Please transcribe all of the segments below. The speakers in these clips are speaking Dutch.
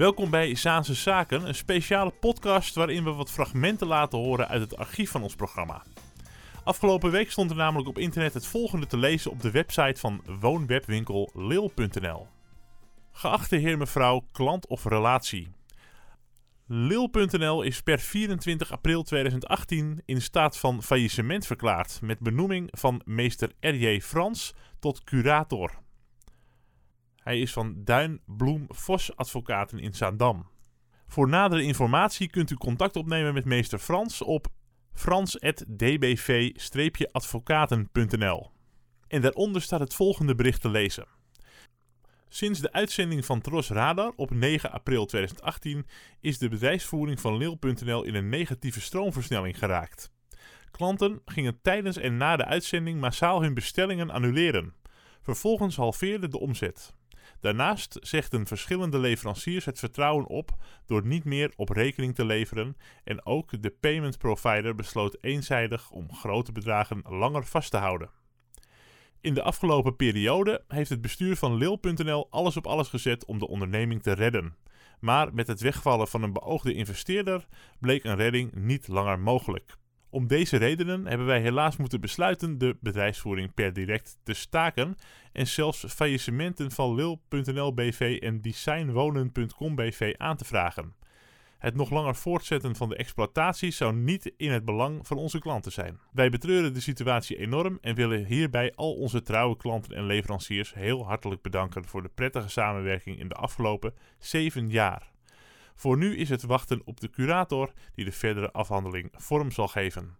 Welkom bij Zaanse Zaken, een speciale podcast waarin we wat fragmenten laten horen uit het archief van ons programma. Afgelopen week stond er namelijk op internet het volgende te lezen op de website van woonwebwinkel lil.nl. Geachte heer mevrouw, klant of relatie. Lil.nl is per 24 april 2018 in staat van faillissement verklaard met benoeming van meester R.J. Frans tot curator. Hij is van Duin Bloem Vos Advocaten in Zaandam. Voor nadere informatie kunt u contact opnemen met meester Frans op frans.dbv-advocaten.nl. En daaronder staat het volgende bericht te lezen. Sinds de uitzending van Tros Radar op 9 april 2018 is de bedrijfsvoering van Leel.nl in een negatieve stroomversnelling geraakt. Klanten gingen tijdens en na de uitzending massaal hun bestellingen annuleren. Vervolgens halveerde de omzet. Daarnaast zegden verschillende leveranciers het vertrouwen op door niet meer op rekening te leveren en ook de payment provider besloot eenzijdig om grote bedragen langer vast te houden. In de afgelopen periode heeft het bestuur van Lil.nl alles op alles gezet om de onderneming te redden. Maar met het wegvallen van een beoogde investeerder bleek een redding niet langer mogelijk. Om deze redenen hebben wij helaas moeten besluiten de bedrijfsvoering per direct te staken en zelfs faillissementen van Lil.nl BV en Designwonen.com BV aan te vragen. Het nog langer voortzetten van de exploitatie zou niet in het belang van onze klanten zijn. Wij betreuren de situatie enorm en willen hierbij al onze trouwe klanten en leveranciers heel hartelijk bedanken voor de prettige samenwerking in de afgelopen 7 jaar. Voor nu is het wachten op de curator die de verdere afhandeling vorm zal geven.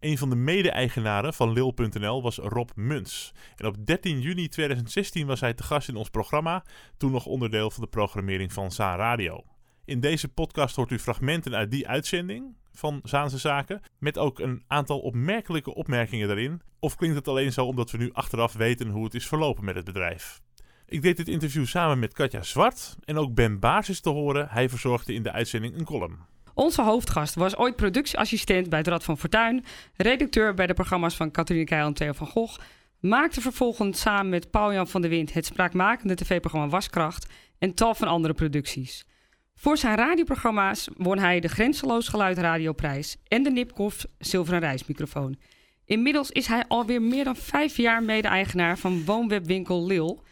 Een van de mede-eigenaren van Lil.nl was Rob Muns. En op 13 juni 2016 was hij te gast in ons programma, toen nog onderdeel van de programmering van Zaan Radio. In deze podcast hoort u fragmenten uit die uitzending van Zaanse Zaken, met ook een aantal opmerkelijke opmerkingen daarin. Of klinkt het alleen zo omdat we nu achteraf weten hoe het is verlopen met het bedrijf? Ik deed dit interview samen met Katja Zwart en ook Ben Baars is te horen. Hij verzorgde in de uitzending een column. Onze hoofdgast was ooit productieassistent bij het Rad van Fortuin, redacteur bij de programma's van Catharine Keil en Theo van Gogh, maakte vervolgens samen met Paul-Jan van der Wind het spraakmakende tv-programma Waskracht en tal van andere producties. Voor zijn radioprogramma's won hij de Grenzeloos Geluid Radioprijs en de Nipkoff Zilveren Reismicrofoon. Inmiddels is hij alweer meer dan vijf jaar mede-eigenaar van woonwebwinkel Lil,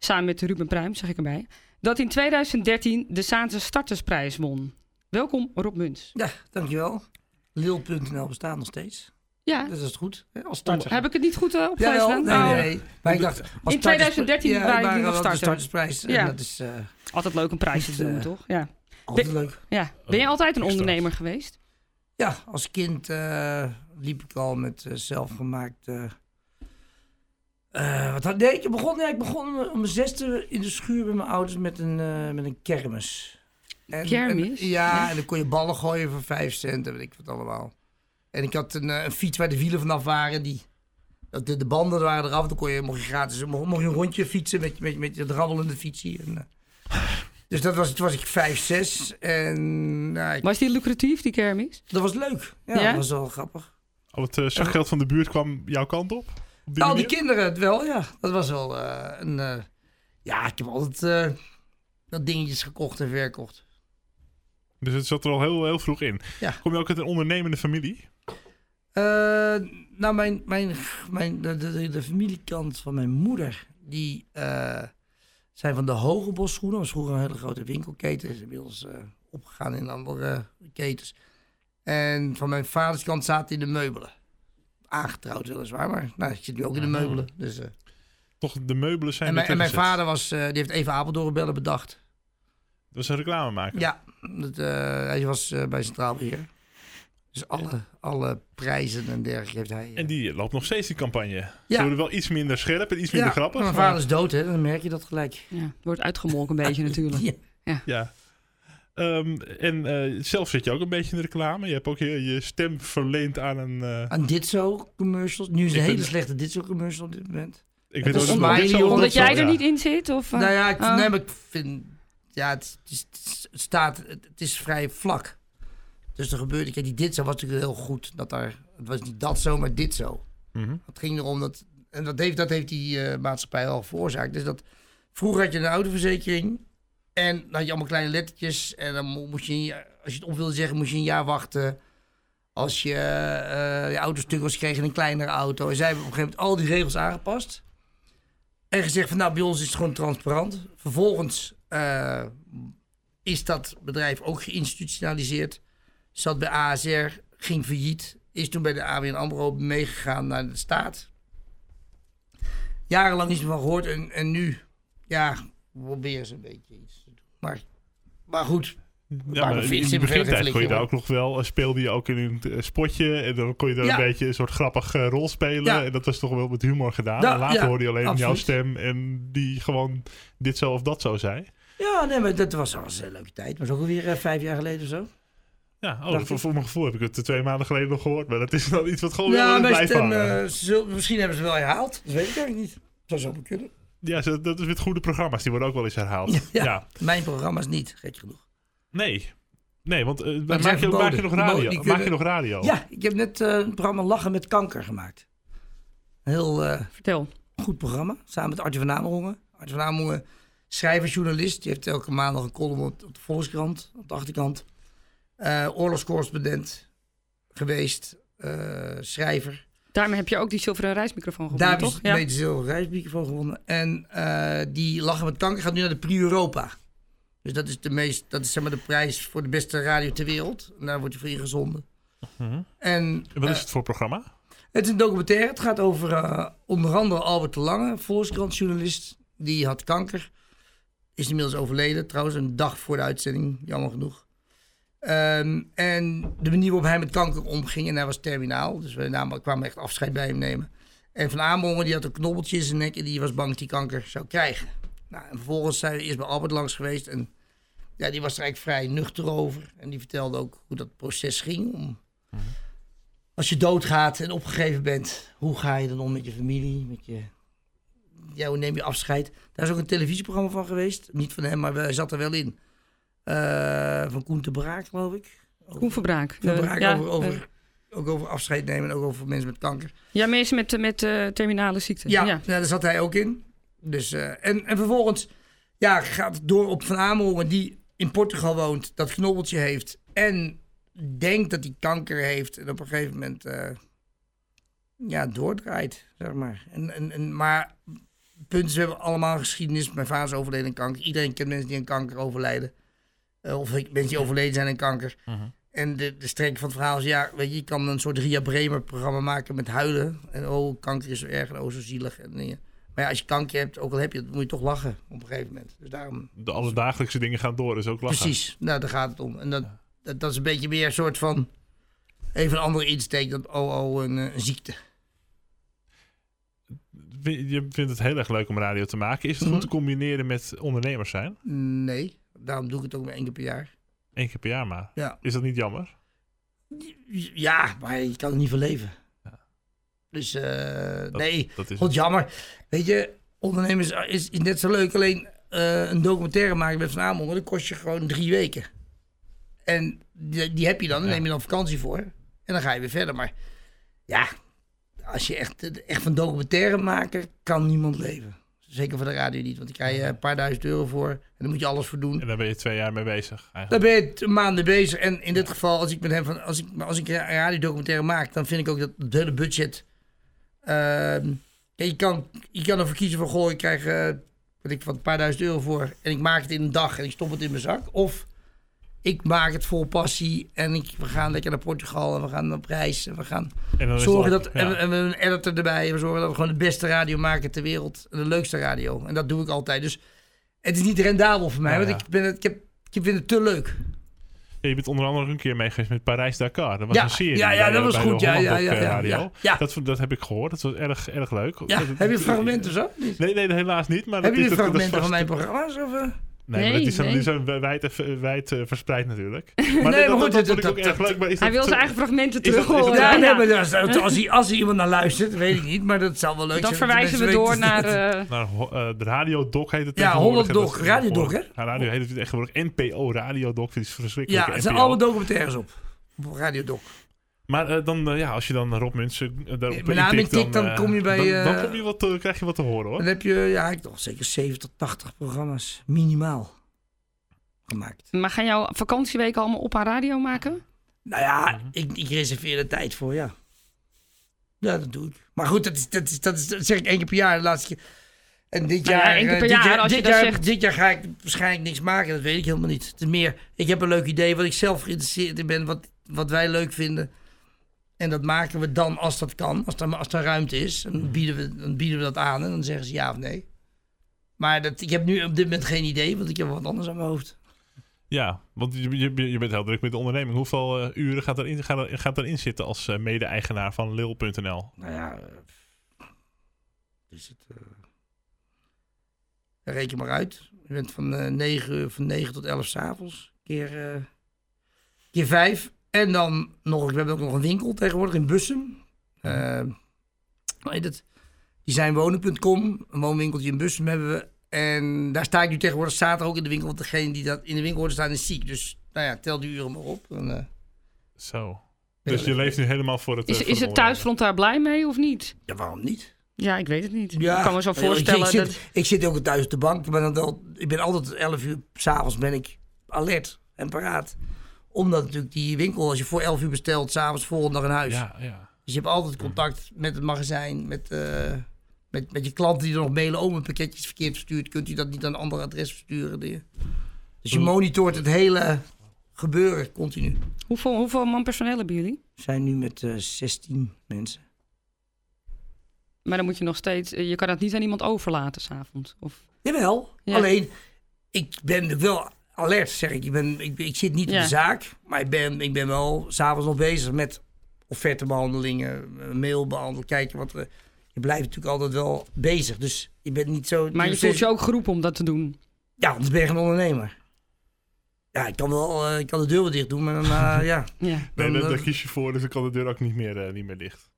samen met Ruben Pruim, zeg ik erbij, dat in 2013 de Zaanse Startersprijs won. Welkom Rob Muns. Ja, dankjewel. Lil.nl bestaat nog steeds. Ja, Dus dat is goed. hè, Als starter. heb ik het niet goed uh, Ja, opgelezen? wel. Nee, nee, nee. Maar ik dacht... als In starters- 2013 ja, waren jullie nog starter. startersprijs. En Ja. dat is eh, Altijd leuk een prijsje te doen, eh, toch? Ja. altijd leuk. ja. Ben je altijd een ondernemer geweest? Ja, als kind eh, liep ik al met eh, zelfgemaakte... eh, wat had, nee, ik begon, ja, ik begon om mijn zesde in de schuur bij mijn ouders met een, eh, met een kermis. En, Kermis? en- ja, en dan kon je ballen gooien voor vijf cent en weet ik wat allemaal. En ik had een, eh, een fiets waar de wielen vanaf waren. Die, dat de, de banden waren eraf. Dan kon je, mocht je gratis mocht, mocht je een rondje fietsen met, met, met je drabbelende fietsie. En, dus dat was, toen was ik vijf, zes. En nou, ik- Was die lucratief, die kermis? dat was leuk. Ja, Ja? dat was wel grappig. Al het uh, zakgeld van de buurt kwam jouw kant op? Die Al die kinderen het wel, ja. Dat was wel eh, een... eh, ja, ik heb altijd eh, dat dingetjes gekocht en verkocht. Dus het zat er al heel, heel vroeg in. Ja. Kom je ook uit een ondernemende familie? Nou, mijn, mijn, mijn, de, de, familiekant van mijn moeder, die zijn van de Hogebos schoenen. Dat was vroeger een hele grote winkelketen. Is inmiddels opgegaan in andere ketens. En van mijn vaders kant zaten in de meubelen. Aangetrouwd weliswaar, maar nou, ik zit nu ook in de Ah. meubelen. Dus, eh. Toch, de meubelen zijn en, mijn, en mijn vader was, eh, die heeft even Apeldoornbellen bedacht. Dat was een reclamemaker. Ja, dat, eh, hij was eh, bij Centraal Beheer. Dus alle, alle prijzen en dergelijke heeft hij. En die loopt nog steeds die campagne. Ja. Ze worden wel iets minder scherp en iets minder grappig. Mijn maar- vader is dood, hè? Dan merk je dat gelijk. Ja, wordt uitgemolken een beetje natuurlijk. Ja. Ja. Ehm, en eh, zelf zit je ook een beetje in de reclame. Je hebt ook je, je stem verleend aan een... eh, Aan dit zo commercials. Nu is een hele ben- slechte dit zo commercial op dit moment. ik Het weet ook niet omdat jij er ja. niet in zit? Of, eh? nou ja, ik, oh. nee, maar ik vind... Ja, het, is, het, is- het staat... Het, het is vrij vlak. Dus er gebeurde... Kijk, die dit zo was natuurlijk heel goed. Dat daar... Het was niet dat zo, maar dit zo. Mhm. Het ging erom dat... En dat heeft, dat heeft die eh, maatschappij al veroorzaakt. Dus dat... Vroeger had je een autoverzekering. En dan had je allemaal kleine lettertjes. En dan mo- moest je, als je het op wilde zeggen, moest je een jaar wachten. Als je eh je auto stuk was een kleinere auto. En zij hebben op een gegeven moment al die regels aangepast. En gezegd van nou, bij ons is het gewoon transparant. Vervolgens eh, is dat bedrijf ook geïnstitutionaliseerd. Zat bij ASR, ging failliet. Is toen bij de ABN AMRO meegegaan naar de staat. Jarenlang niets meer van gehoord. En, en nu, ja, proberen ze een beetje iets. Maar, maar goed, Ja, Maar dan in de begintijd kon je daar ook nog wel, eh, speelde je ook in een eh, spotje en dan kon je daar Ja. een beetje een soort grappig eh, rol spelen. Ja. En dat was toch wel met humor gedaan. En later hoorde je alleen jouw stem en die gewoon dit zo of dat zo zei. Ja, nee, maar dat was, dat was een leuke tijd. Maar dat ook alweer eh, vijf jaar geleden of zo. Ja, oh, voor, mijn gevoel heb ik het twee maanden geleden nog gehoord. Maar dat is wel iets wat gewoon Ja, blijft hangen. misschien hebben ze het wel herhaald. Dat weet ik eigenlijk niet. Zou zo kunnen. Ja, dat is met goede programma's. Die worden ook wel eens herhaald. Ja. Ja. Mijn programma's niet, gek genoeg. Nee. Nee, want eh, maak, je, maak je nog radio? Maak je nog radio? Ja, ik heb net eh, een programma Lachen met Kanker gemaakt. Een heel eh, Vertel. goed programma. Samen met Arthur van Amerongen. Arthur van Amerongen, schrijver, journalist. Die heeft elke maand nog een column op, op de Volkskrant, op de achterkant. Eh oorlogscorrespondent geweest. eh, schrijver. Daarmee heb je ook die zilveren reismicrofoon gewonnen, Daar is toch? een beetje zilveren reismicrofoon gewonnen. En eh, die Lachen met Kanker gaat nu naar de Prix Europa. Dus dat is de meest, dat is zeg maar de prijs voor de beste radio ter wereld. En daar wordt hij voor ingezonden. Mhm. En En Wat eh, is het voor programma? het is een documentaire. Het gaat over eh, onder andere Albert de Lange, Volkskrant-journalist. Die had kanker. Is inmiddels overleden, trouwens, een dag voor de uitzending, jammer genoeg. Ehm, en de manier waarop hij met kanker omging, en hij was terminaal. Dus we namen, kwamen echt afscheid bij hem nemen. En Van Amerongen, die had een knobbeltje in zijn nek en die was bang dat hij kanker zou krijgen. Nou, en vervolgens zijn we eerst bij Albert langs geweest en ja, die was er eigenlijk vrij nuchter over. En die vertelde ook hoe dat proces ging om als je doodgaat en opgegeven bent, hoe ga je dan om met je familie? Met je, ja, hoe neem je afscheid? Daar is ook een televisieprogramma van geweest. Niet van hem, maar hij zat er wel in. Eh, van Koen de Braak, geloof ik. Koen Verbraak. Van De- Braak ja, over, over, ook over afscheid nemen en ook over mensen met kanker. ja, mensen met, met eh, terminale ziekte. Ja, ja. nou, daar zat hij ook in. Dus, eh, en, en vervolgens ja, gaat het door op Van Amerongen, die in Portugal woont, dat knobbeltje heeft en denkt dat hij kanker heeft. En op een gegeven moment ja, doordraait, zeg maar. En, en, en, maar punt is, we hebben allemaal geschiedenis. Mijn vader is overleden aan kanker. Iedereen kent mensen die aan kanker overlijden. Eh, of mensen die overleden zijn aan kanker. En de, de strekking van het verhaal is, ja, weet je, je kan een soort Ria Bremer programma maken met huilen. En oh, kanker is zo erg en oh, zo zielig. En dingen. Maar ja, als je kanker hebt, ook al heb je het, moet je toch lachen op een gegeven moment. Dus daarom, De alledagelijkse dingen gaan door, dus ook lachen. precies, nou, daar gaat het om. En dat, dat, dat is een beetje meer een soort van, even een andere insteek dan oh, oh, een, eh, een ziekte. Je vindt het heel erg leuk om radio te maken. Is het Mhm. goed te combineren met ondernemers zijn? Nee, daarom doe ik het ook maar één keer per jaar. Eén keer per jaar maar. Ja. Is dat niet jammer? Ja, maar je kan er niet van leven. Ja. Dus eh, Dat- nee, Dat is God jammer. Weet je, ondernemers is, is net zo leuk. Alleen eh, een documentaire maken met Van Amerongen, dat kost je gewoon drie weken. En die, die heb je dan, daar Ja. neem je dan vakantie voor. En dan ga je weer verder. Maar ja, als je echt, echt van documentaire maken, kan niemand leven. Zeker voor de radio niet, want die krijg je een paar duizend euro voor. En daar moet je alles voor doen. En daar ben je twee jaar mee bezig. Eigenlijk. Daar ben je maanden bezig. En in dit geval, als ik met hem van, als ik, als ik een radiodocumentaire maak, dan vind ik ook dat het hele budget. ehm, ja, je, kan, je kan ervoor kiezen van goh, ik krijg eh, wat ik van een paar duizend euro voor. En ik maak het in een dag en ik stop het in mijn zak. Of ik maak het vol passie en ik, we gaan lekker naar Portugal en we gaan op reis. En we gaan En zorgen dat. ja. En, we- en we hebben een editor erbij. En we zorgen dat we gewoon de beste radio maken ter wereld. En de leukste radio. En dat doe ik altijd. Dus het is niet rendabel voor mij. Ja, want ik, ben het, ik, heb, ik vind het te leuk. Ja, je bent onder andere een keer mee geweest met Parijs-Dakar. Dat was Ja, een serie ja, ja, bij, dat was goed. Ja, ja, ja, eh, ja. Dat, dat heb ik gehoord. Dat was erg, erg leuk. Dat- heb je fragmenten zo? Nee, nee, helaas niet. Maar Heb dat je is- de dat- dat is fragmenten van mijn programma's? Of, eh? Nee, maar Nee, zijn, nee. die zijn wijd, wijd eh, verspreid natuurlijk. Maar, Nee, dat, maar goed, dat, dat- ik leuk. Maar is Hij wil zo- zijn eigen fragmenten is dat- terug is dat- horen. Ja, nee, Ja. maar dat is- als, hij, als er iemand naar luistert, weet ik niet. Maar dat zou wel leuk zijn. dat verwijzen we door naar... eh, naar eh, de radiodoc heet het Ja, tegenwoordig. Holland En dat Doc, is Radiodoc, tegenwoordig- Ja, radio heet het tegenwoordig NPO Radiodoc. Dat is verschrikkelijk. Ja, het zijn allemaal documentaires op. Op Radio Doc. Maar eh, dan, eh, ja, als je dan Rob Munsen uh, daarop Met name dan eh, kom je bij, Dan, dan eh, kom je wat, eh, krijg je wat te horen hoor. Dan heb je, ja, ik toch zeker 70 tot 80 programma's. Minimaal. gemaakt. Maar gaan jouw vakantieweken allemaal op aan radio maken? Nou ja, Mhm. ik, ik reserveer er tijd voor, ja. Ja, dat doe ik. Maar goed, dat, is, dat, is, dat, is, dat zeg ik één keer per jaar. De laatste keer. En dit Nou ja, jaar, eh, dit jaar, dit, zegt. dit jaar ga ik waarschijnlijk niks maken. Dat weet ik helemaal niet. Het is meer, ik heb een leuk idee wat ik zelf geïnteresseerd in ben. Wat, wat wij leuk vinden. En dat maken we dan als dat kan. Als er, als er ruimte is. Dan bieden, we, dan bieden we dat aan. En dan zeggen ze ja of nee. Maar dat, ik heb nu op dit moment geen idee. Want ik heb wat anders aan mijn hoofd. Ja, want je, je, je bent heel druk met de onderneming. Hoeveel eh, uren gaat erin, gaat, er, gaat erin zitten als eh, mede-eigenaar van Lil.nl? Nou ja, eh, is het. eh, reken maar uit. Je bent van, eh 9, van 9 tot 11 s'avonds. Keer, keer 5. En dan nog, we hebben ook nog een winkel tegenwoordig in Bussum. Eh, hoe heet het? Designwonen.com. Een woonwinkeltje in Bussum hebben we. En daar sta ik nu tegenwoordig zaterdag ook in de winkel. Want degene die dat in de winkel hoort staan is ziek. Dus nou ja, tel die uren maar op. En, eh, Zo. Dus je leeft nu helemaal voor het. eh, Is, voor is het thuisfront daar blij mee of niet? ja, waarom niet? Ja, ik weet het niet. Ja, ik kan me zo voorstellen Ik, zit, dat... ik zit ook thuis op de bank. Ik ben, dan wel, ik ben altijd 11 uur s'avonds ben ik alert en paraat. Omdat natuurlijk die winkel, als je voor 11 uur bestelt, s'avonds volgende dag in huis. Ja, ja. Dus je hebt altijd contact met het magazijn, met, eh, met, met je klanten die er nog mailen. Oh, mijn pakketje is verkeerd verstuurd. Kunt u dat niet aan een ander adres versturen? Die- Dus je Hm. monitort het hele gebeuren continu. Hoeveel, hoeveel man personeel hebben jullie? We zijn nu met eh 16 mensen. Maar dan moet je nog steeds... Je kan dat niet aan iemand overlaten s'avonds. Of... Jawel, Ja. alleen ik ben natuurlijk wel alert, zeg ik. Ik, ben, ik, ik zit niet Ja. op de zaak, maar ik ben, ik ben wel s'avonds nog bezig met offertebehandelingen, eh, mail behandelen, kijken wat. Je blijft natuurlijk altijd wel bezig, dus je bent niet zo... Maar je voelt je ook geroepen om dat te doen. Ja, anders ben je een ondernemer. Ja, ik kan wel eh, ik kan de deur wel dicht doen, maar dan, eh, ja. Ja. Nee, Dan, daar, daar kies je voor, dus dan kan de deur ook niet meer, niet meer dicht.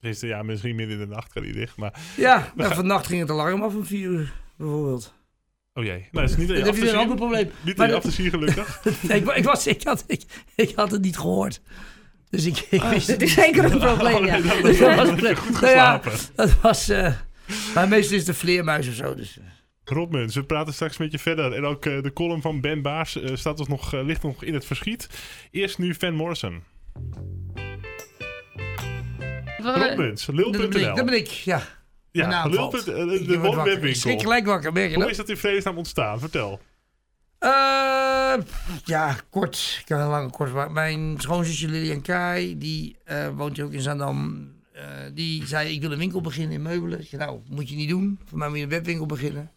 Dus, ja, misschien midden in de nacht kan die dicht, maar... Ja, nou, vannacht ging het alarm af om vier uur, bijvoorbeeld. Oh jee. Nou, dat is niet aan je Dan heb je weer een af te ander zien. probleem. Niet Maar aan je af te zien, gelukkig. Nee, ik, wa- ik, was, ik, had, ik, ik had het niet gehoord. Dus ik, ik wist het Dit is zeker een probleem, ja. Oh, nee, Dus dat was goed Nou ja, geslapen. Dat was... eh, maar meestal is het een vleermuis of zo. Dus, eh. Rob Muns, we praten straks met je verder. En ook eh, de column van Ben Baars staat ons nog, eh, ligt nog in het verschiet. Eerst nu Van Morrison. Rob Muns, dat, ben ik, Lil.nl. dat ben ik, ja. Ja, naam Lil. valt. eh, De. Ik woonwebwinkel. schrik gelijk wakker, merk je Hoe is dat in vredesnaam ontstaan? Vertel. Eh, ja, kort. Ik kan heel lang kort. Mijn schoonzusje Lilian Kai, die eh, woont hier ook in Zandam. Eh, die zei, ik wil een winkel beginnen in meubelen. Ik zei, nou, moet je niet doen. Voor mij moet je een webwinkel beginnen.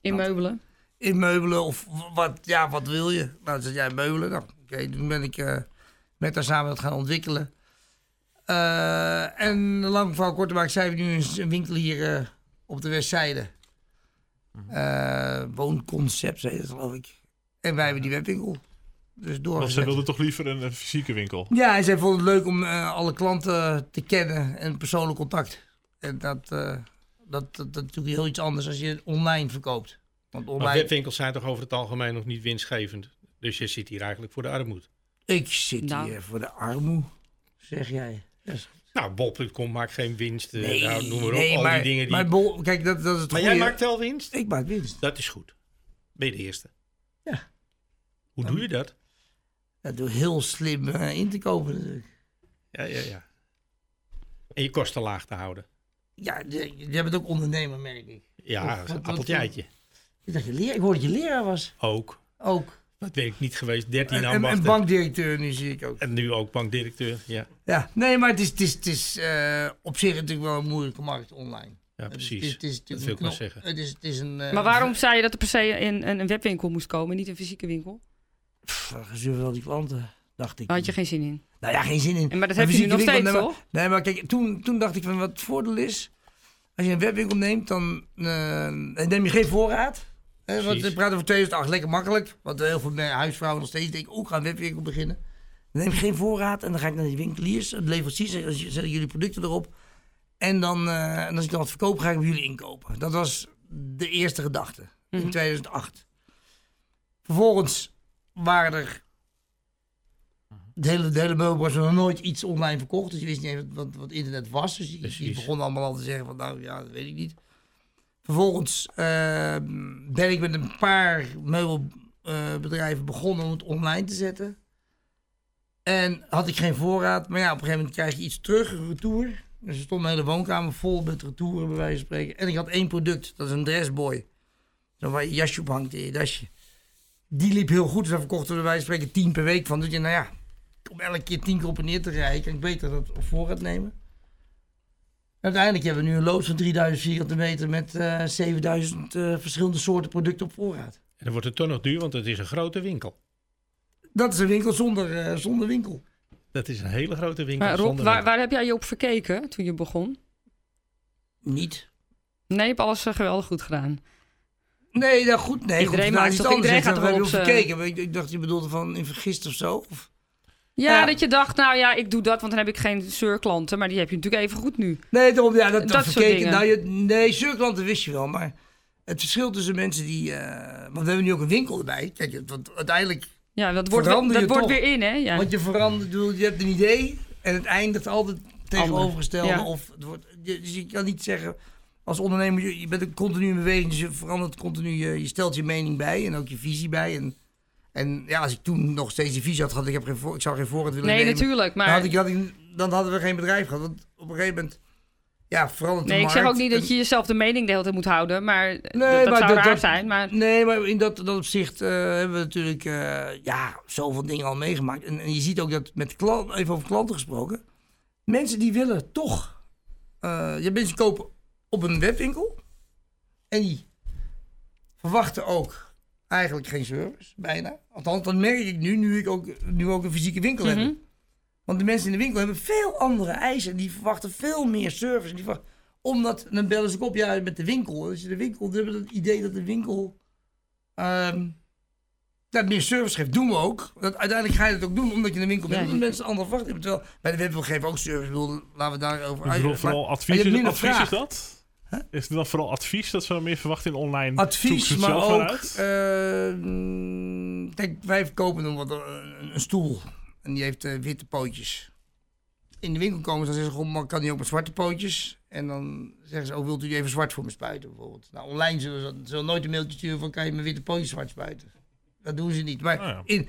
In meubelen. in meubelen of wat, ja, wat wil je? Nou, dan zei jij meubelen. Nou, oké, toen ben ik eh, met haar samen dat gaan ontwikkelen. Eh, en lang verhaal kort te maken, zijn we nu een, een winkel hier eh, op de Westzijde. Eh woonconcept, heet het geloof ik. En wij hebben die webwinkel. Dus Want doorgezet. ze wilden toch liever een, een fysieke winkel? Ja, en zij vonden het leuk om eh, alle klanten te kennen en persoonlijk contact. En dat, eh, dat, dat, dat is natuurlijk heel iets anders als je online verkoopt. Want Maar online... webwinkels zijn toch over het algemeen nog niet winstgevend. Dus je zit hier eigenlijk voor de armoede. Ik zit Nou. hier voor de armoe, zeg jij. Nou, bol.com maakt geen winst. eh, Nee, nou, noem maar op. nee, al maar, die dingen die... maar bol, kijk, dat, dat is het maar goeie. jij maakt wel winst? Ik maak winst. Dat is goed. Ben je de eerste? Ja. Hoe doe je dat? Ja, door heel slim eh, in te kopen natuurlijk. Ja, ja, ja. En je kosten laag te houden. Ja, je, je bent ook ondernemer, merk ik. Ja, Of dat wat- een appeltjeitje. Ik dacht, je, leer, ik hoorde dat je leraar was. Ook. Ook. Dat weet ik niet geweest. 13 En, en, bankdirecteur nu zie ik ook. En nu ook bankdirecteur. Ja, Ja, nee, maar het is, het is, het is eh, op zich natuurlijk wel een moeilijke markt online. ja Het is- precies. Het is, het is dat wil ik knop- zeggen. Het is, het is een... eh, Maar waarom zei je dat er per se in een, een webwinkel moest komen, niet een fysieke winkel? Gezeur wel die klanten, dacht ik. Daar had je geen zin in. Nou ja, geen zin in. En Maar dat heb je nu nog steeds, toch? Nee, maar kijk, toen, toen dacht ik van wat het voordeel is. Als je een webwinkel neemt, dan eh, dan neem je geen voorraad. Hè, want Precies. we praten over 2008, lekker makkelijk. Want heel veel huisvrouwen nog steeds denken, oh, ik ga een webwinkel beginnen. Dan neem je geen voorraad en dan ga ik naar die winkeliers, de leveranciers, zetten jullie producten erop. En dan, eh, en als ik dan wat verkoop, ga ik bij jullie inkopen. Dat was de eerste gedachte in Mhm. 2008. Vervolgens waren er de hele, de hele meubelbranche nog nooit iets online verkocht. Dus je wist niet eens wat, wat internet was. Dus die, die Precies. begonnen allemaal al te zeggen van nou ja, dat weet ik niet. Vervolgens eh, ben ik met een paar meubelbedrijven begonnen om het online te zetten. En had ik geen voorraad. Maar ja, op een gegeven moment krijg je iets terug, een retour. Dus er stond mijn hele woonkamer vol met retouren, bij wijze van spreken. En ik had één product, dat is een dressboy. Zo waar je jasje op hangt in je dasje. Die liep heel goed, dus daar verkochten we bij wijze van spreken tien per week van. Dus je, nou ja, om elke keer tien keer op en neer te rijden, kan ik beter dat op voorraad nemen. Uiteindelijk hebben we nu een loods van 3000 vierkante meter met eh 7000 eh, verschillende soorten producten op voorraad. En dan wordt het toch nog duur, want het is een grote winkel. Dat is een winkel zonder, eh, zonder winkel. Dat is een hele grote winkel. Maar Rob, zonder waar, winkel. waar heb jij je op verkeken toen je begon? Niet. Nee, je hebt alles geweldig goed gedaan. Nee, nou goed. Nee, Iedereen goed, maakt toch- iedereen gaat Ik, ik dacht, je bedoelde van in vergist of zo. Of... Ja, dat je dacht, nou ja, ik doe dat, want dan heb ik geen zeurklanten. Maar die heb je natuurlijk even goed nu. Nee, daarom, ja, dat, Dat soort dingen. Nou, je, nee, surklanten wist je wel, maar het verschil tussen mensen die... eh, want we hebben nu ook een winkel erbij. Kijk, want uiteindelijk... Ja, dat wordt, weer, dat wordt weer in, hè? Ja. Want je verandert, je hebt een idee en het eindigt altijd tegenovergestelde. Ja. Of het wordt, je, dus je kan niet zeggen... Als ondernemer, je, je bent een continu in beweging, dus je verandert continu, je, je stelt je mening bij en ook je visie bij. En, en ja, als ik toen nog steeds die visie had gehad, ik, heb geen voor, ik zou geen voorraad willen Nee, nemen. natuurlijk. Dan, had Maar ik, had ik, dan hadden we geen bedrijf gehad. Want op een gegeven moment, ja, verandert de nee, ik markt. zeg ook niet dat je jezelf de mening de hele tijd moet houden. Maar dat, dat maar zou dat- raar dat- zijn. Maar Nee, maar in dat, dat opzicht eh, hebben we natuurlijk eh, ja, zoveel dingen al meegemaakt. En, en je ziet ook dat met klanten, even over klanten gesproken, mensen die willen toch. eh je mensen kopen op een webwinkel en die verwachten ook eigenlijk geen service, bijna. Althans, dat merk ik nu, nu ik ook, nu ook een fysieke winkel Mhm. heb. Want de mensen in de winkel hebben veel andere eisen. Die verwachten veel meer service. Die verwachten, omdat, dan bellen ze ook op, ja, met de winkel. Als je de winkel, die hebben het idee dat de winkel ehm, dat meer service geeft. Doen we ook. Dat, uiteindelijk ga je het ook doen, omdat je in de winkel bent. Ja. Omdat mensen andere verwachten hebben. Terwijl, bij de webwinkel geven we ook service. Ik bedoel, laten we daarover Ik bedoel, uit- vooral maar- advies, hebt is, minder is dat? Is het dan vooral advies dat ze meer verwachten in online? Advies, maar ook... eh, mm, kijk, wij verkopen dan wat, een, een stoel. En die heeft eh, witte pootjes. In de winkel komen ze dan zeggen ze, "Goh, maar kan die ook met zwarte pootjes? En dan zeggen ze, oh, wilt u die even zwart voor me spuiten bijvoorbeeld? Nou, online zullen ze zullen nooit een mailtje sturen van, kan je mijn witte pootjes zwart spuiten? Dat doen ze niet. Maar Oh ja. in,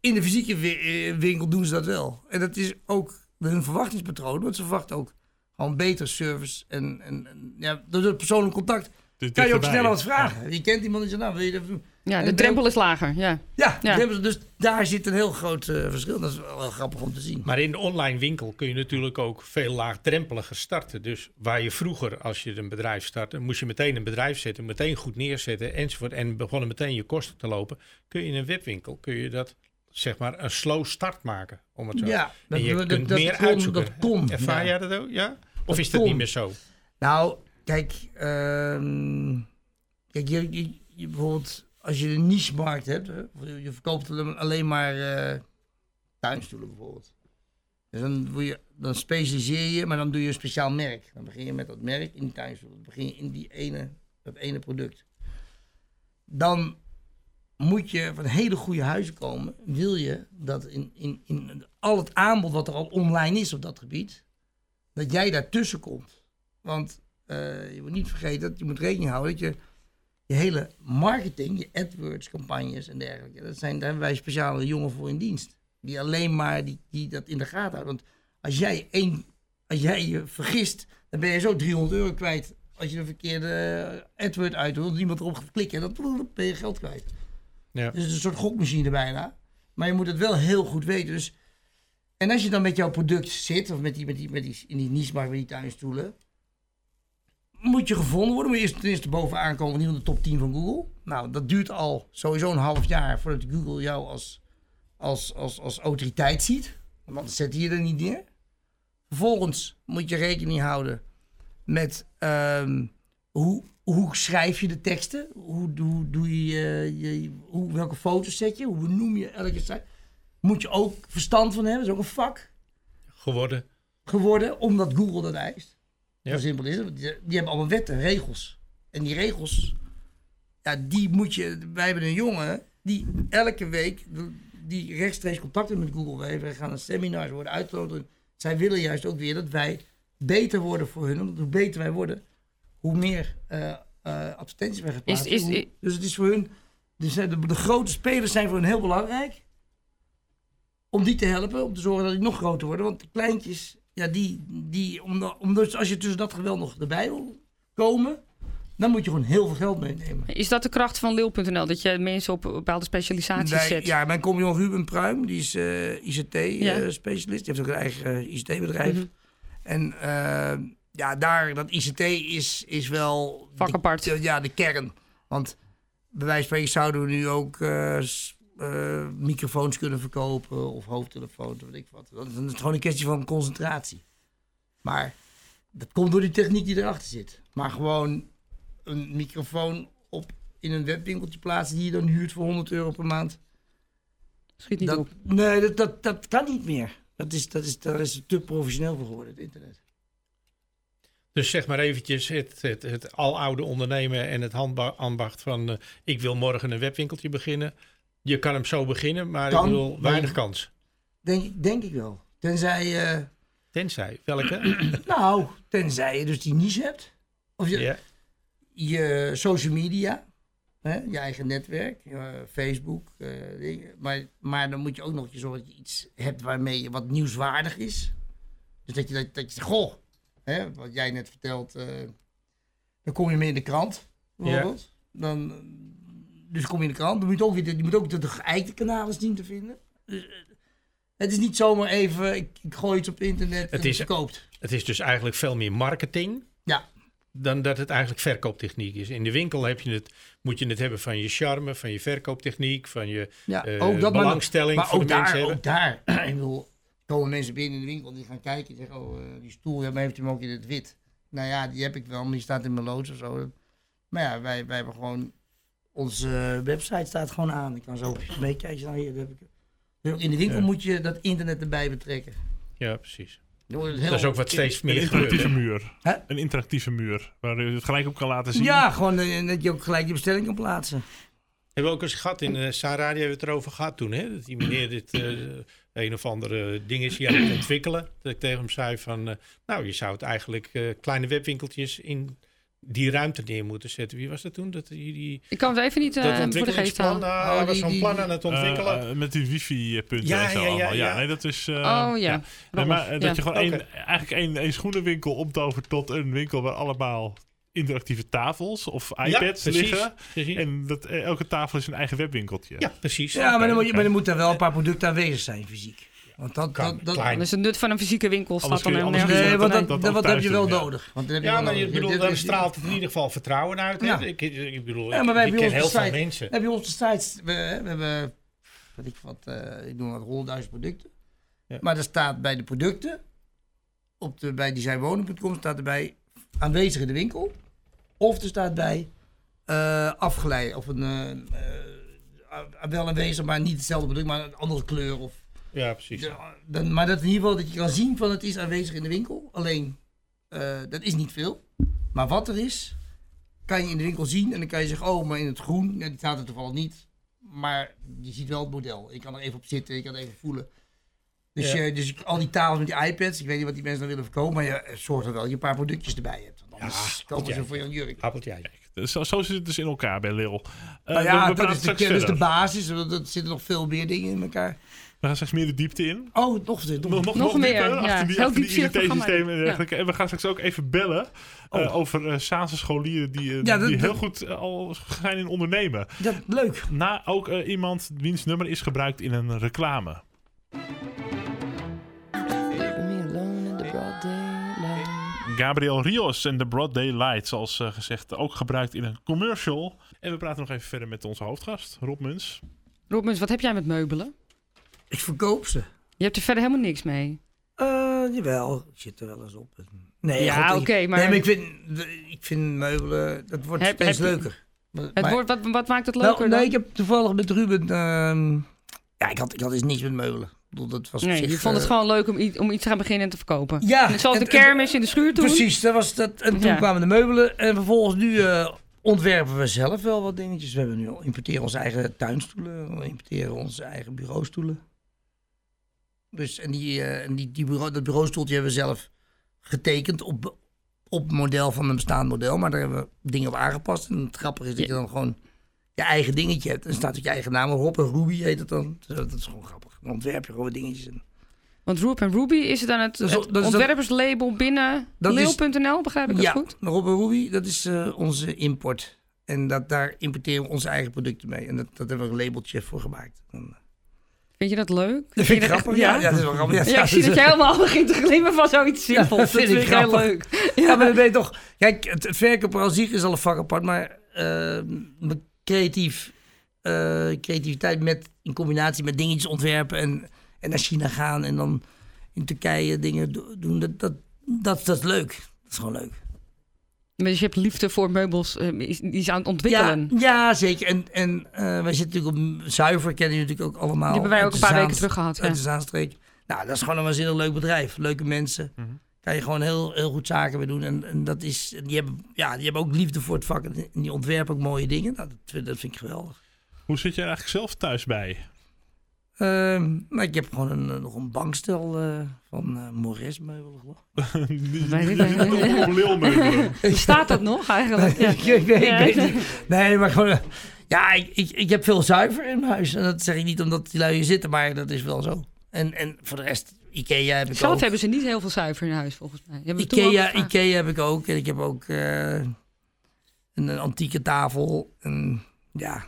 in de fysieke wi- eh, winkel doen ze dat wel. En dat is ook hun verwachtingspatroon, want ze verwachten ook gewoon beter service. En, en, en ja, door het persoonlijk contact Dus kan je ook sneller wat vragen. Je kent iemand en zegt, nou, wil je dat doen? ja, de drempel is lager. Ja. Ja, dus daar zit een heel groot eh, verschil. Dat is wel, wel grappig om te zien. Maar in de online winkel kun je natuurlijk ook veel laagdrempeliger starten. Dus waar je vroeger, als je een bedrijf startte, moest je meteen een bedrijf zetten, meteen goed neerzetten enzovoort. En begonnen meteen je kosten te lopen. Kun je in een webwinkel, kun je dat zeg maar een slow start maken. Om het zo. Ja, en je dat- kunt dat meer kon- uitzoeken. dat kon, Ervaar ja. jij dat ook? Ja? Of is dat niet meer zo? Nou, kijk, ehm, kijk je, je, je bijvoorbeeld als je een niche-markt hebt, je je verkoopt alleen- alleen maar eh, tuinstoelen bijvoorbeeld. Dus dan, je, dan specialiseer je, maar dan doe je een speciaal merk. Dan begin je met dat merk in die tuinstoel. Dan begin je in die ene, dat ene product. Dan moet je van hele goede huizen komen. Wil je dat in, in, in al het aanbod wat er al online is op dat gebied, dat jij daartussen komt. Want eh, je moet niet vergeten, dat je moet rekening houden dat je je hele marketing, je AdWords campagnes en dergelijke, dat zijn, daar hebben wij speciale jongen voor in dienst. Die alleen maar die, die dat in de gaten houden. Want als jij, één, als jij je vergist, dan ben je zo 300 euro kwijt. Als je een verkeerde AdWord uit doet, iemand erop gaat klikken, dan ben je geld kwijt. Ja. Dus het is een soort gokmachine bijna. Maar je moet het wel heel goed weten. Dus, en als je dan met jouw product zit, of met die, met die, met die, in die niche-markt met die tuinstoelen, moet je gevonden worden. Moet eerst ten bovenaan komen, in de top 10 van Google. Nou, dat duurt al sowieso een half jaar voordat Google jou als, als, als, als autoriteit ziet. Want anders zet hij je er niet neer. Vervolgens moet je rekening houden met ehm, hoe, hoe schrijf je de teksten? Hoe, doe je, je, hoe, welke foto's zet je? Hoe benoem je elke site? Moet je ook verstand van hebben. Dat is ook een vak Geworden. geworden, omdat Google dat eist. Ja. Zo simpel is het. want Die, die hebben allemaal wetten, regels. En die regels, ja, die moet je... Wij hebben een jongen die elke week... die rechtstreeks contacten met Google heeft. Wij gaan naar seminars, worden uitgenodigd. Zij willen juist ook weer dat wij beter worden voor hun. Want hoe beter wij worden, hoe meer eh, eh, advertenties bij geplaatst. Is- is- dus het is voor hun, dus de, de grote spelers zijn voor hun heel belangrijk. Om die te helpen, om te zorgen dat die nog groter worden. Want de kleintjes, ja, die, die omdat, omdat als je tussen dat geweld nog erbij wil komen, dan moet je gewoon heel veel geld meenemen. Is dat de kracht van Lil.nl? Dat je mensen op bepaalde specialisaties zet? ja, mijn compagnon Ruben Pruim, die is eh, Ja. ICT-specialist. die heeft ook een eigen eh, ICT-bedrijf. Mhm. En eh, ja, daar, dat ICT is, is wel... Vak apart. de- ja, de kern. Want bij wijze van spreken zouden we nu ook eh, eh, microfoons kunnen verkopen of hoofdtelefoons, of weet ik wat. Dat is, dat is gewoon een kwestie van concentratie. Maar dat komt door die techniek die erachter zit. Maar gewoon een microfoon op in een webwinkeltje plaatsen die je dan huurt voor 100 euro per maand. Schiet niet Dat, op. nee, dat, dat, dat kan niet meer. Dat is, dat is, daar is het te professioneel voor geworden, het internet. Dus zeg maar eventjes het, het, het aloude ondernemen en het handba- ambacht van eh, ik wil morgen een webwinkeltje beginnen. Je kan hem zo beginnen, maar Kan, ik bedoel, weinig kans. Denk, ik- denk ik wel. Tenzij, eh, Tenzij, welke? nou, tenzij je dus die niche hebt. Of je, je social media, hè, je eigen netwerk, eh, Facebook. eh, dingen. Maar, maar dan moet je ook nog zorgen dat je iets hebt waarmee je wat nieuwswaardig is. Dus dat je, dat, dat je zegt, goh, hè, wat jij net vertelt, dan kom je mee in de krant, bijvoorbeeld. Dan, dus kom je in de krant, dan moet je ook, weer, je moet ook de, de geëikte kanalen zien te vinden. Dus, eh, het is niet zomaar even, ik, ik gooi iets op internet Het en is- het verkoopt. Het is dus eigenlijk veel meer marketing Ja. dan dat het eigenlijk verkooptechniek is. In de winkel heb je het, moet je het hebben van je charme, van je verkooptechniek, van je Ja, eh, ook dat maar- belangstelling Maar voor de mensen daar, hebben. ook daar, ik bedoel, komen mensen binnen in de winkel die gaan kijken en zeggen, oh, eh, die stoel, ja, maar heeft hem ook in het wit? Nou ja, die heb ik wel, maar die staat in mijn loods of zo. Maar ja, wij, wij hebben gewoon, onze website staat gewoon aan. Ik kan zo meekijken, nou hier, heb ik. In de winkel Ja. moet je dat internet erbij betrekken. Ja, precies. Dat is ook wat steeds Een meer interactieve gebeurt. hè? muur. Hè? Een interactieve muur. Waar je het gelijk op kan laten zien. Ja, gewoon eh, dat je ook gelijk je bestelling kan plaatsen. Hebben we ook eens gehad in uh, Saradia hebben we het erover gehad toen, hè? Dat die meneer dit eh, een of andere ding is hier aan het ontwikkelen. Dat ik tegen hem zei van, eh, nou, je zou het eigenlijk eh, kleine webwinkeltjes in die ruimte neer moeten zetten. Wie was dat toen? Dat die, die Ik kan het even niet dat eh, voor de geest ontwikkelingsplan, halen. ah, Oh, hij was zo'n plan aan het ontwikkelen. Eh, eh, met die wifi-punten Ja, en zo ja, ja, allemaal. Ja, ja. nee, dat is... eh, oh ja. Nee, Rolf, maar eh, ja. dat je gewoon één, eigenlijk één, één schoenenwinkel omtovert tot een winkel waar allemaal interactieve tafels of iPads precies, liggen. precies. En dat, eh, elke tafel is een eigen webwinkeltje. ja, precies. Ja, maar dan, moet maar dan moeten er wel een paar producten aanwezig zijn, fysiek. Want dat, Kan, dat, dat, klein. Dus het nut van een fysieke winkel staat dan helemaal nergens. Nee, op. want dat- heb je wel nodig. Want dan heb je Ja, maar je bedoel, is- straalt het in ieder geval vertrouwen uit. Hè? Ja. Ik, ik bedoel, Ja, maar ik hebben ken heel veel mensen. Heb je onze sites, we, we hebben, wat ik wat, eh, ik noem wat 100.000 producten. Ja. Maar er staat bij de producten, op de, bij designwonen.com staat erbij aanwezig in de winkel. Of er staat bij eh, afgeleid, of een, eh, wel aanwezig, maar niet hetzelfde product, maar een andere kleur. Of, Ja, precies. dan, maar dat in ieder geval dat je kan zien van het is aanwezig in de winkel. Alleen, eh, dat is niet veel. Maar wat er is, kan je in de winkel zien. En dan kan je zeggen, oh, maar in het groen, ja, die staat er toevallig niet. Maar je ziet wel het model. Ik kan er even op zitten, ik kan het even voelen. Dus, Ja. je, dus ik- al die tafels met die iPads, ik weet niet wat die mensen dan willen verkopen, maar je zorgt er wel dat je een paar productjes erbij hebt. Want anders Ja, komen ze voor je jurk. Appeltje. Dus Zo, zo zit het dus in elkaar bij Lil. Eh, Nou we- ja, we dat is, de, dat is de basis. want Er zitten nog veel meer dingen in elkaar. We gaan straks meer de diepte in. Oh, nog, nog, Nog, nog, Nog meer, dieper, ja. achter die, Heel. ICT-systemen en dergelijke. En we gaan straks ook even bellen eh, Oh. over eh Saanse scholieren die, eh, Ja, dat- die heel dat- goed al zijn in ondernemen. dat, leuk. Na ook iemand wiens nummer is gebruikt in een reclame. Gabriel Rios en The Broad Daylight, zoals gezegd, ook gebruikt in een commercial. En we praten nog even verder met onze hoofdgast, Rob Muns. Rob Muns, wat heb jij met meubelen? Ik verkoop ze. Je hebt er verder helemaal niks mee. Eh, jawel, ik zit er wel eens op. Nee, Ja, oké, ik- maar- Nee, maar ik vind, ik vind meubelen, dat wordt Heb- steeds heb leuker. Het maar- woord, wat, wat maakt het Nou, leuker nee, dan? ik heb toevallig met Ruben, ehm, ja, ik had, ik had dus niets met meubelen. Dat was Nee, zich, je vond het eh, gewoon leuk om, om iets te gaan beginnen en te verkopen. Ja, Zoals en- de kermis in de schuur toen. Precies, dat was dat. En toen Ja. kwamen de meubelen. En vervolgens nu eh, ontwerpen we zelf wel wat dingetjes. We hebben nu al importeren onze eigen tuinstoelen. We importeren onze eigen bureaustoelen. Dus, en die, eh, en die, die bureau, dat bureaustoeltje hebben we zelf getekend op, op model van een bestaand model. Maar daar hebben we dingen op aangepast. En het grappige is dat je dan gewoon je eigen dingetje hebt. En staat ook je eigen naam erop. En Ruby heet het dan. Dus dat is gewoon grappig. Dan ontwerp je gewoon dingetjes. En Want Roop en Ruby, is het dan het, Dat is- het dat is dat- ontwerperslabel binnen Leel.nl? Begrijp ik dat ja, goed? Rob en Ruby, dat is eh, onze import. En dat, daar importeren we onze eigen producten mee. En dat, dat hebben we een labeltje voor gemaakt. Eh, Vind je dat leuk? dat vind ik grappig. Ja, ja, dat is wel grappig. Ja, ik zie dat je helemaal begint te glimmen van zoiets simpels. dat vind ik heel leuk. Ja, maar dat weet je toch. Kijk, het, verkopen zich is al een vak apart, maar eh, mijn creatief, eh, creativiteit met, in combinatie met dingetjes ontwerpen en, en naar China gaan en dan in Turkije dingen do- doen, dat, dat, dat, dat is leuk. Dat is gewoon leuk. Dus je hebt liefde voor meubels, eh, is- die is aan het ontwikkelen. Ja, ja, zeker. En, en eh, wij zitten natuurlijk op Zuiver, kennen jullie natuurlijk ook allemaal. Die hebben wij ook een paar weken terug gehad. Ja. Uit de Zaanstreek. Nou, dat is gewoon een waanzinnig leuk bedrijf. Leuke mensen. Mhm. Kan je gewoon heel, heel goed zaken mee doen. En, en dat is, die, hebben, ja, die hebben ook liefde voor het vak. En die ontwerpen ook mooie dingen. Nou, dat, vind- dat vind ik geweldig. Hoe zit je er eigenlijk zelf thuis bij? Ehm, maar ik heb gewoon een, eh, nog een bankstel eh, van eh Mores meubelen. geloof ik. Die- Weet. Bestaat dat nog eigenlijk? Ja. ik, weet- ik weet- Ja. ik weet niet. Nee, maar gewoon... eh, ja, ik, ik, ik heb veel zuiver in mijn huis. En dat zeg ik niet omdat die lui hier zitten, maar dat is wel zo. En, en voor de rest, Ikea heb ik Zelf ook. hebben ze niet heel veel zuiver in huis volgens mij. Ikea. Ikea heb ik ook. En ik heb ook eh, een, een antieke tafel. En ja,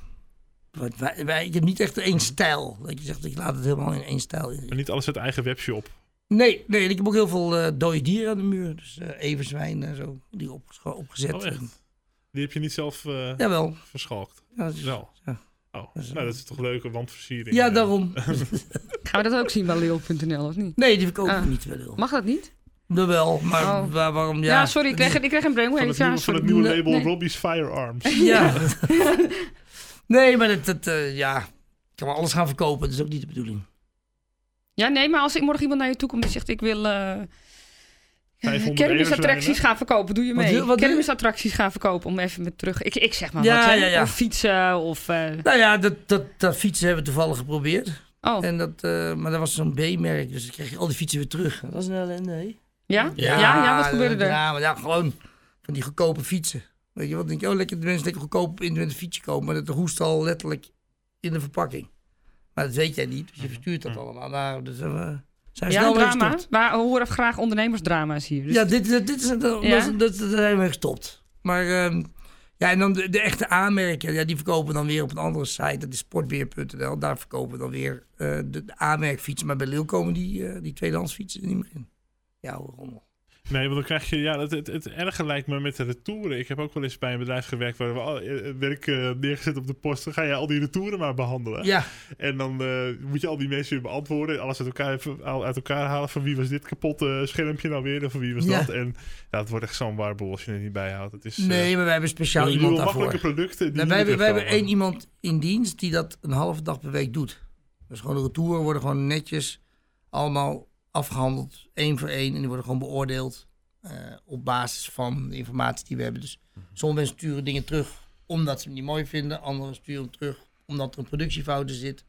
wat, wij, wij, ik heb niet echt één stijl. Dat je zegt, ik laat het helemaal in één stijl. Maar niet alles uit eigen webshop. Nee, nee, en ik heb ook heel veel eh dode dieren aan de muur. Dus eh everzwijn en zo, die opgescho- opgezet. Oh, echt? Die heb je niet zelf eh, Jawel. verschalkt. Ja, dat is- Wel. ja. Oh, Dat is- nou, dat is toch een leuke wandversiering. ja, daarom. Gaan we dat ook zien bij Leel.nl of niet? Nee, die verkopen Ah. we niet wel. Mag dat niet? Jawel, maar Oh. waar- waarom? Ja, Ja, sorry, ik kreeg, ik kreeg een Van brainwave. het, Ja, nieuwe, van het nieuwe label nee. Robbie's Firearms. Ja. nee, maar dat, dat eh, ja, ik kan wel alles gaan verkopen. Dat is ook niet de bedoeling. Ja, nee, maar als ik morgen iemand naar je toe komt die zegt ik wil eh 500 kermisattracties everzwijnen. gaan verkopen, doe je mee? wat kermisattracties gaan verkopen om even met terug. Ik, ik zeg maar Ja, wat, hè? ja, ja. Of fietsen of. eh, Nou ja, dat, dat, dat fietsen hebben we toevallig geprobeerd. Oh, En dat, eh, maar dat was zo'n B-merk, dus dan kreeg je al die fietsen weer terug. Dat was een ellende, hè? ja? Ja, ja, wat gebeurde er? Ja, maar ja, gewoon van die goedkope fietsen. Weet je wat? denk je, oh, lekker, de mensen lekker goedkoop in een fietsje komen, maar dat roest al letterlijk in de verpakking. Maar dat weet jij niet, dus je verstuurt dat allemaal. Nou, dus uh, zijn Ja, drama. Maar we horen graag ondernemersdrama's hier. Dus Ja, dit, dit, dit is, dat, dat, Ja? dat, dat zijn we gestopt. Maar ehm, ja, en dan de, de echte aanmerken, ja, die verkopen dan weer op een andere site. Dat is sportbeer.nl. Daar verkopen we dan weer eh, de, de aanmerkfietsen. Maar bij Leeuw komen die, eh die tweedehands fietsen er niet meer in. Ja, hoor, rommel. Nee, want dan krijg je, ja, het, het, het erge lijkt me met de retouren. Ik heb ook wel eens bij een bedrijf gewerkt waar we al eh, werk eh, neergezet op de post. Dan ga je al die retouren maar behandelen. Ja, En dan eh, moet je al die mensen weer beantwoorden. Alles uit elkaar, al uit elkaar halen. Van wie was dit kapotte schermpje nou weer? En van wie was Ja. dat? En ja, het wordt echt zo'n warboel als je het niet bijhoudt. Het is, eh, nee, maar wij hebben speciaal iemand daarvoor. makkelijke producten. Die Nou, wij, hebben, wij hebben één iemand in dienst die dat een halve dag per week doet. Dus gewoon de retouren worden gewoon netjes allemaal afgehandeld, één voor één. En die worden gewoon beoordeeld eh, op basis van de informatie die we hebben. Dus sommige mensen sturen dingen terug omdat ze hem niet mooi vinden. Anderen sturen hem terug omdat er een productiefout zit.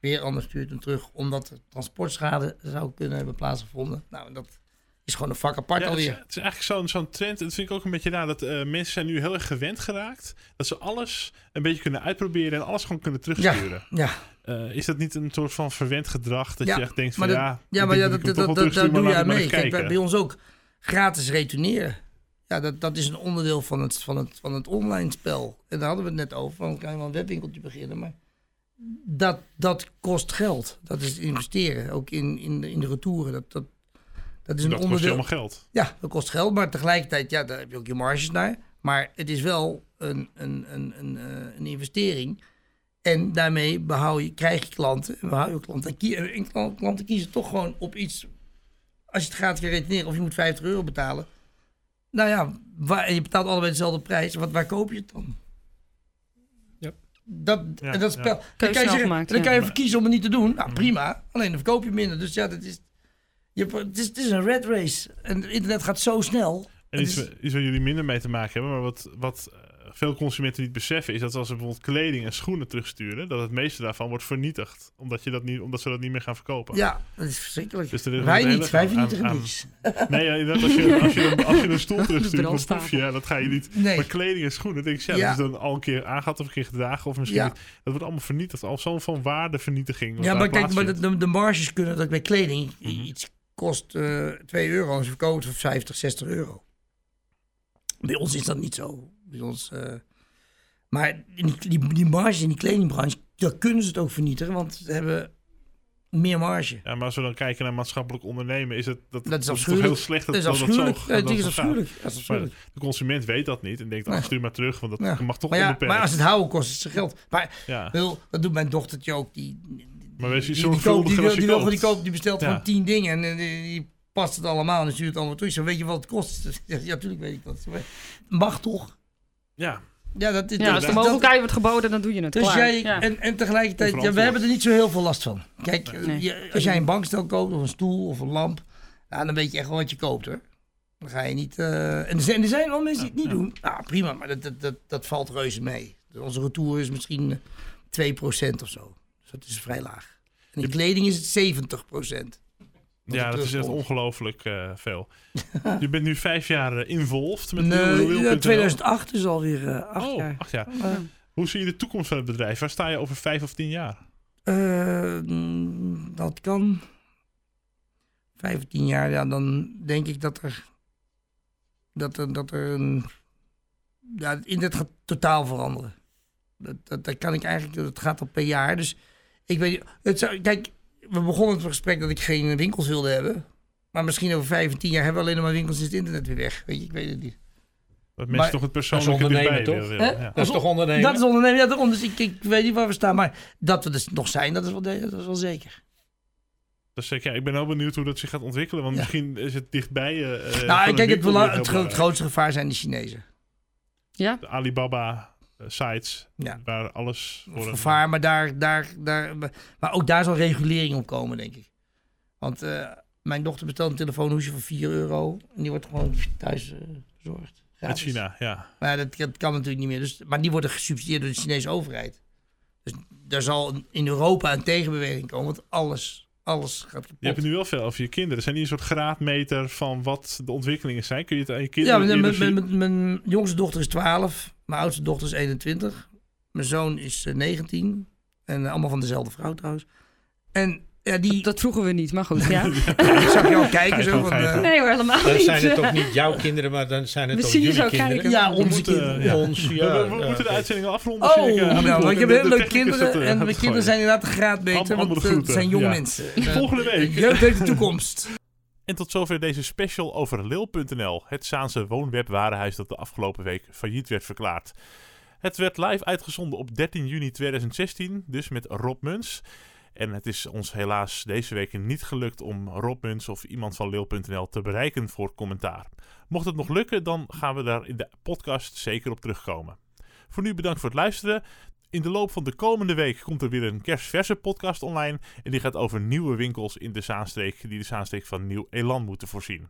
Weer anders stuurt hem terug omdat er transportschade zou kunnen hebben plaatsgevonden. Nou, dat is gewoon een vak apart Ja, het, is, alweer. het is eigenlijk zo'n zo'n trend. Dat vind ik ook een beetje raar. Dat eh, mensen zijn nu heel erg gewend geraakt. Dat ze alles een beetje kunnen uitproberen. En alles gewoon kunnen terugsturen. Ja, Eh, is dat niet een soort van verwend gedrag? Dat Ja, je echt denkt van dat- ja... Ja, maar ja, dat, dat, dat, doe je aan mee. Kijk, bij, ons ook gratis retourneren. Ja, dat, dat is een onderdeel van het, van, het, van het online spel. En daar hadden we het net over. Van, kan je wel een webwinkeltje beginnen. Maar dat, dat kost geld. Dat is investeren. Ook in, in, de, in de retouren. Dat, dat, dat is een dat kost je onderdeel. allemaal geld. Ja, dat kost geld. Maar tegelijkertijd, ja, daar heb je ook je marges naar. Maar het is wel een, een, een, een, eh, een investering. En daarmee behoud je, krijg je klanten. En behoud je klanten. En, klanten kiezen toch gewoon op iets. Als je het gaat weer reteneren of je moet 50 euro betalen. Nou ja, waar, en je betaalt allebei dezelfde prijs. Wat, waar koop je het dan? Ja. Dat, Ja, en dat ja. spel. Dan Keuze kan je, zeggen, gemaakt, dan ja. kan je verkiezen om het niet te doen. Nou, prima. Alleen dan verkoop je minder. Dus ja, dat is, je, het, is, het is een red race. En het internet gaat zo snel. En iets, is- iets waar jullie minder mee te maken hebben, maar wat, wat eh, veel consumenten niet beseffen, is dat als ze bijvoorbeeld kleding en schoenen terugsturen, dat het meeste daarvan wordt vernietigd. Omdat, je dat niet, omdat ze dat niet meer gaan verkopen. Ja, dat is verschrikkelijk. Dus is wij niet, wij vernietigen aan- niets. Nee, ja, als je, als, je een, als je een stoel terugstuurt proefje, ja, dat ga je niet. Nee. Maar kleding en schoenen, denk ik, ja, Ja. dat is dan al een keer aangehad of een keer gedragen. Of misschien, dat wordt allemaal vernietigd. Al zo'n van waardevernietiging. Ja, maar kijk, maar de, de, de marges kunnen dat bij kleding Mhm. iets kost eh 2 euro en ze verkopen het voor 50, 60 euro. Bij ons is dat niet zo. Bij ons, eh, maar die, die, die marges in die kledingbranche, daar kunnen ze het ook vernietigen, want ze hebben meer marge. Ja, maar als we dan kijken naar maatschappelijk ondernemen, is het dat, Dat is toch heel slecht dat Dat is dat, dat afschuwelijk. dat dat is afschuwelijk. Dat is Maar afschuwelijk. de consument weet dat niet en denkt, Nee. stuur maar terug, want dat Ja. mag toch Maar, ja, maar als het houden kost, is het geld. Maar ja. wil, dat doet mijn dochtertje ook. Die, Maar wees je die, zo die, die, die, wil, koopt. die, koopt, die bestelt Ja. gewoon tien dingen en eh, die, die past het allemaal en stuurt het allemaal toe. Zeg, weet je wat het kost? Ja, natuurlijk weet ik dat. Mag toch? Ja, Ja, dat is Ja, als de mogelijkheid wordt geboden, dan doe je het. Dus Klaar. jij, Ja. en, en tegelijkertijd, ja, we hebben er niet zo heel veel last van. Kijk, eh, Nee. je- als jij een bankstel koopt of een stoel of een lamp, ja, dan weet je echt wel wat je koopt hoor. Dan ga je niet. eh, en er zijn, er zijn wel mensen die het niet doen. Nou, prima, maar dat, dat, dat, dat valt reuze mee. Onze retour is misschien eh, 2% of zo. Dus dat is vrij laag. En in kleding is het 70%. Wat ja dat is echt ongelooflijk eh, veel. je bent nu vijf jaar eh, involved met Nee, Lil- Lil.nl. ja, 2008 is alweer eh acht Oh, jaar. acht jaar. Hoe zie je de toekomst van het bedrijf? Waar sta je over vijf of tien jaar? Dat kan. 15 jaar, ja, dan denk ik dat er. Dat er, dat er een. Ja, het internet gaat totaal veranderen. Dat, dat, dat kan ik eigenlijk. Het gaat op per jaar. Dus ik weet. Het zou, kijk, we begonnen het gesprek dat ik geen winkels wilde hebben. Maar misschien over 15 jaar hebben we alleen nog maar winkels in het internet weer weg. Weet je, ik weet het niet. Dat mensen toch het dat is persoonlijke ondernemen, dichtbij toch? willen. Hè? Ja. Dat is toch ondernemen? Dat is ondernemen. Ja. Dus ik, ik weet niet waar we staan. Maar dat we dus nog zijn, dat is wel, dat is wel zeker. Dus ik, ja, ik ben wel benieuwd hoe dat zich gaat ontwikkelen. Want Ja. misschien is het dichtbij. eh, eh, nou, een kijk, het, het, grootste gevaar zijn de Chinezen. Ja? De Alibaba sites. Ja. Waar alles voor een- maar, daar, daar, daar, maar ook daar zal regulering op komen, denk ik. Want eh, mijn dochter bestelt een telefoonhoesje voor 4 euro en die wordt gewoon thuis eh, bezorgd. Uit. China, ja. Maar dat, dat kan natuurlijk niet meer. Dus, maar die worden gesubsidieerd door de Chinese overheid. Dus daar zal in Europa een tegenbeweging komen, want alles, alles gaat kapot. Je hebt nu wel veel over je kinderen. Zijn die een soort graadmeter van wat de ontwikkelingen zijn? Kun je het aan je Ja, kinderen mijn, eerder mijn, mijn, mijn jongste dochter is 12, mijn oudste dochter is 21, mijn zoon is eh, 19 en eh, allemaal van dezelfde vrouw trouwens. En ja, die, Dat vroegen we niet, maar goed. Ja. ik zag jou kijken zo van, eh. Nee hoor, helemaal Dan niet. zijn het toch niet jouw kinderen, maar dan zijn het We toch jullie zo kinderen? kijken. ja, We onze moeten, kinderen. ja. Ons, We- ja. we, moeten de uitzending afronden. Oh, ik, eh, het nou, ik heb heel technicus kinderen dat, eh, en mijn kinderen zijn inderdaad een graad beter, want eh, het zijn jonge ja. mensen. Eh, Volgende week. Jeugd heeft de toekomst. En tot zover deze special over Lil.nl, het Zaanse woonwebwarenhuis dat de afgelopen week failliet werd verklaard. Het werd live uitgezonden op 13 juni 2016, dus met Rob Muns. En het is ons helaas deze week niet gelukt om Rob Muns of iemand van Lil.nl te bereiken voor commentaar. Mocht het nog lukken, dan gaan we daar in de podcast zeker op terugkomen. Voor nu bedankt voor het luisteren. In de loop van de komende week komt er weer een kerstverse podcast online. En die gaat over nieuwe winkels in de Zaanstreek die de Zaanstreek van nieuw elan moeten voorzien.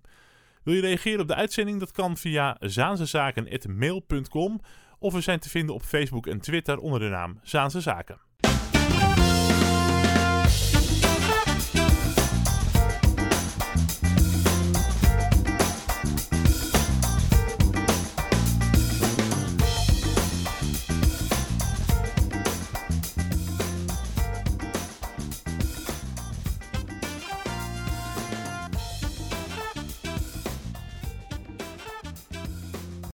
Wil je reageren op de uitzending? Dat kan via zaansezaken.mail.com of we zijn te vinden op Facebook en Twitter onder de naam Zaanse Zaken.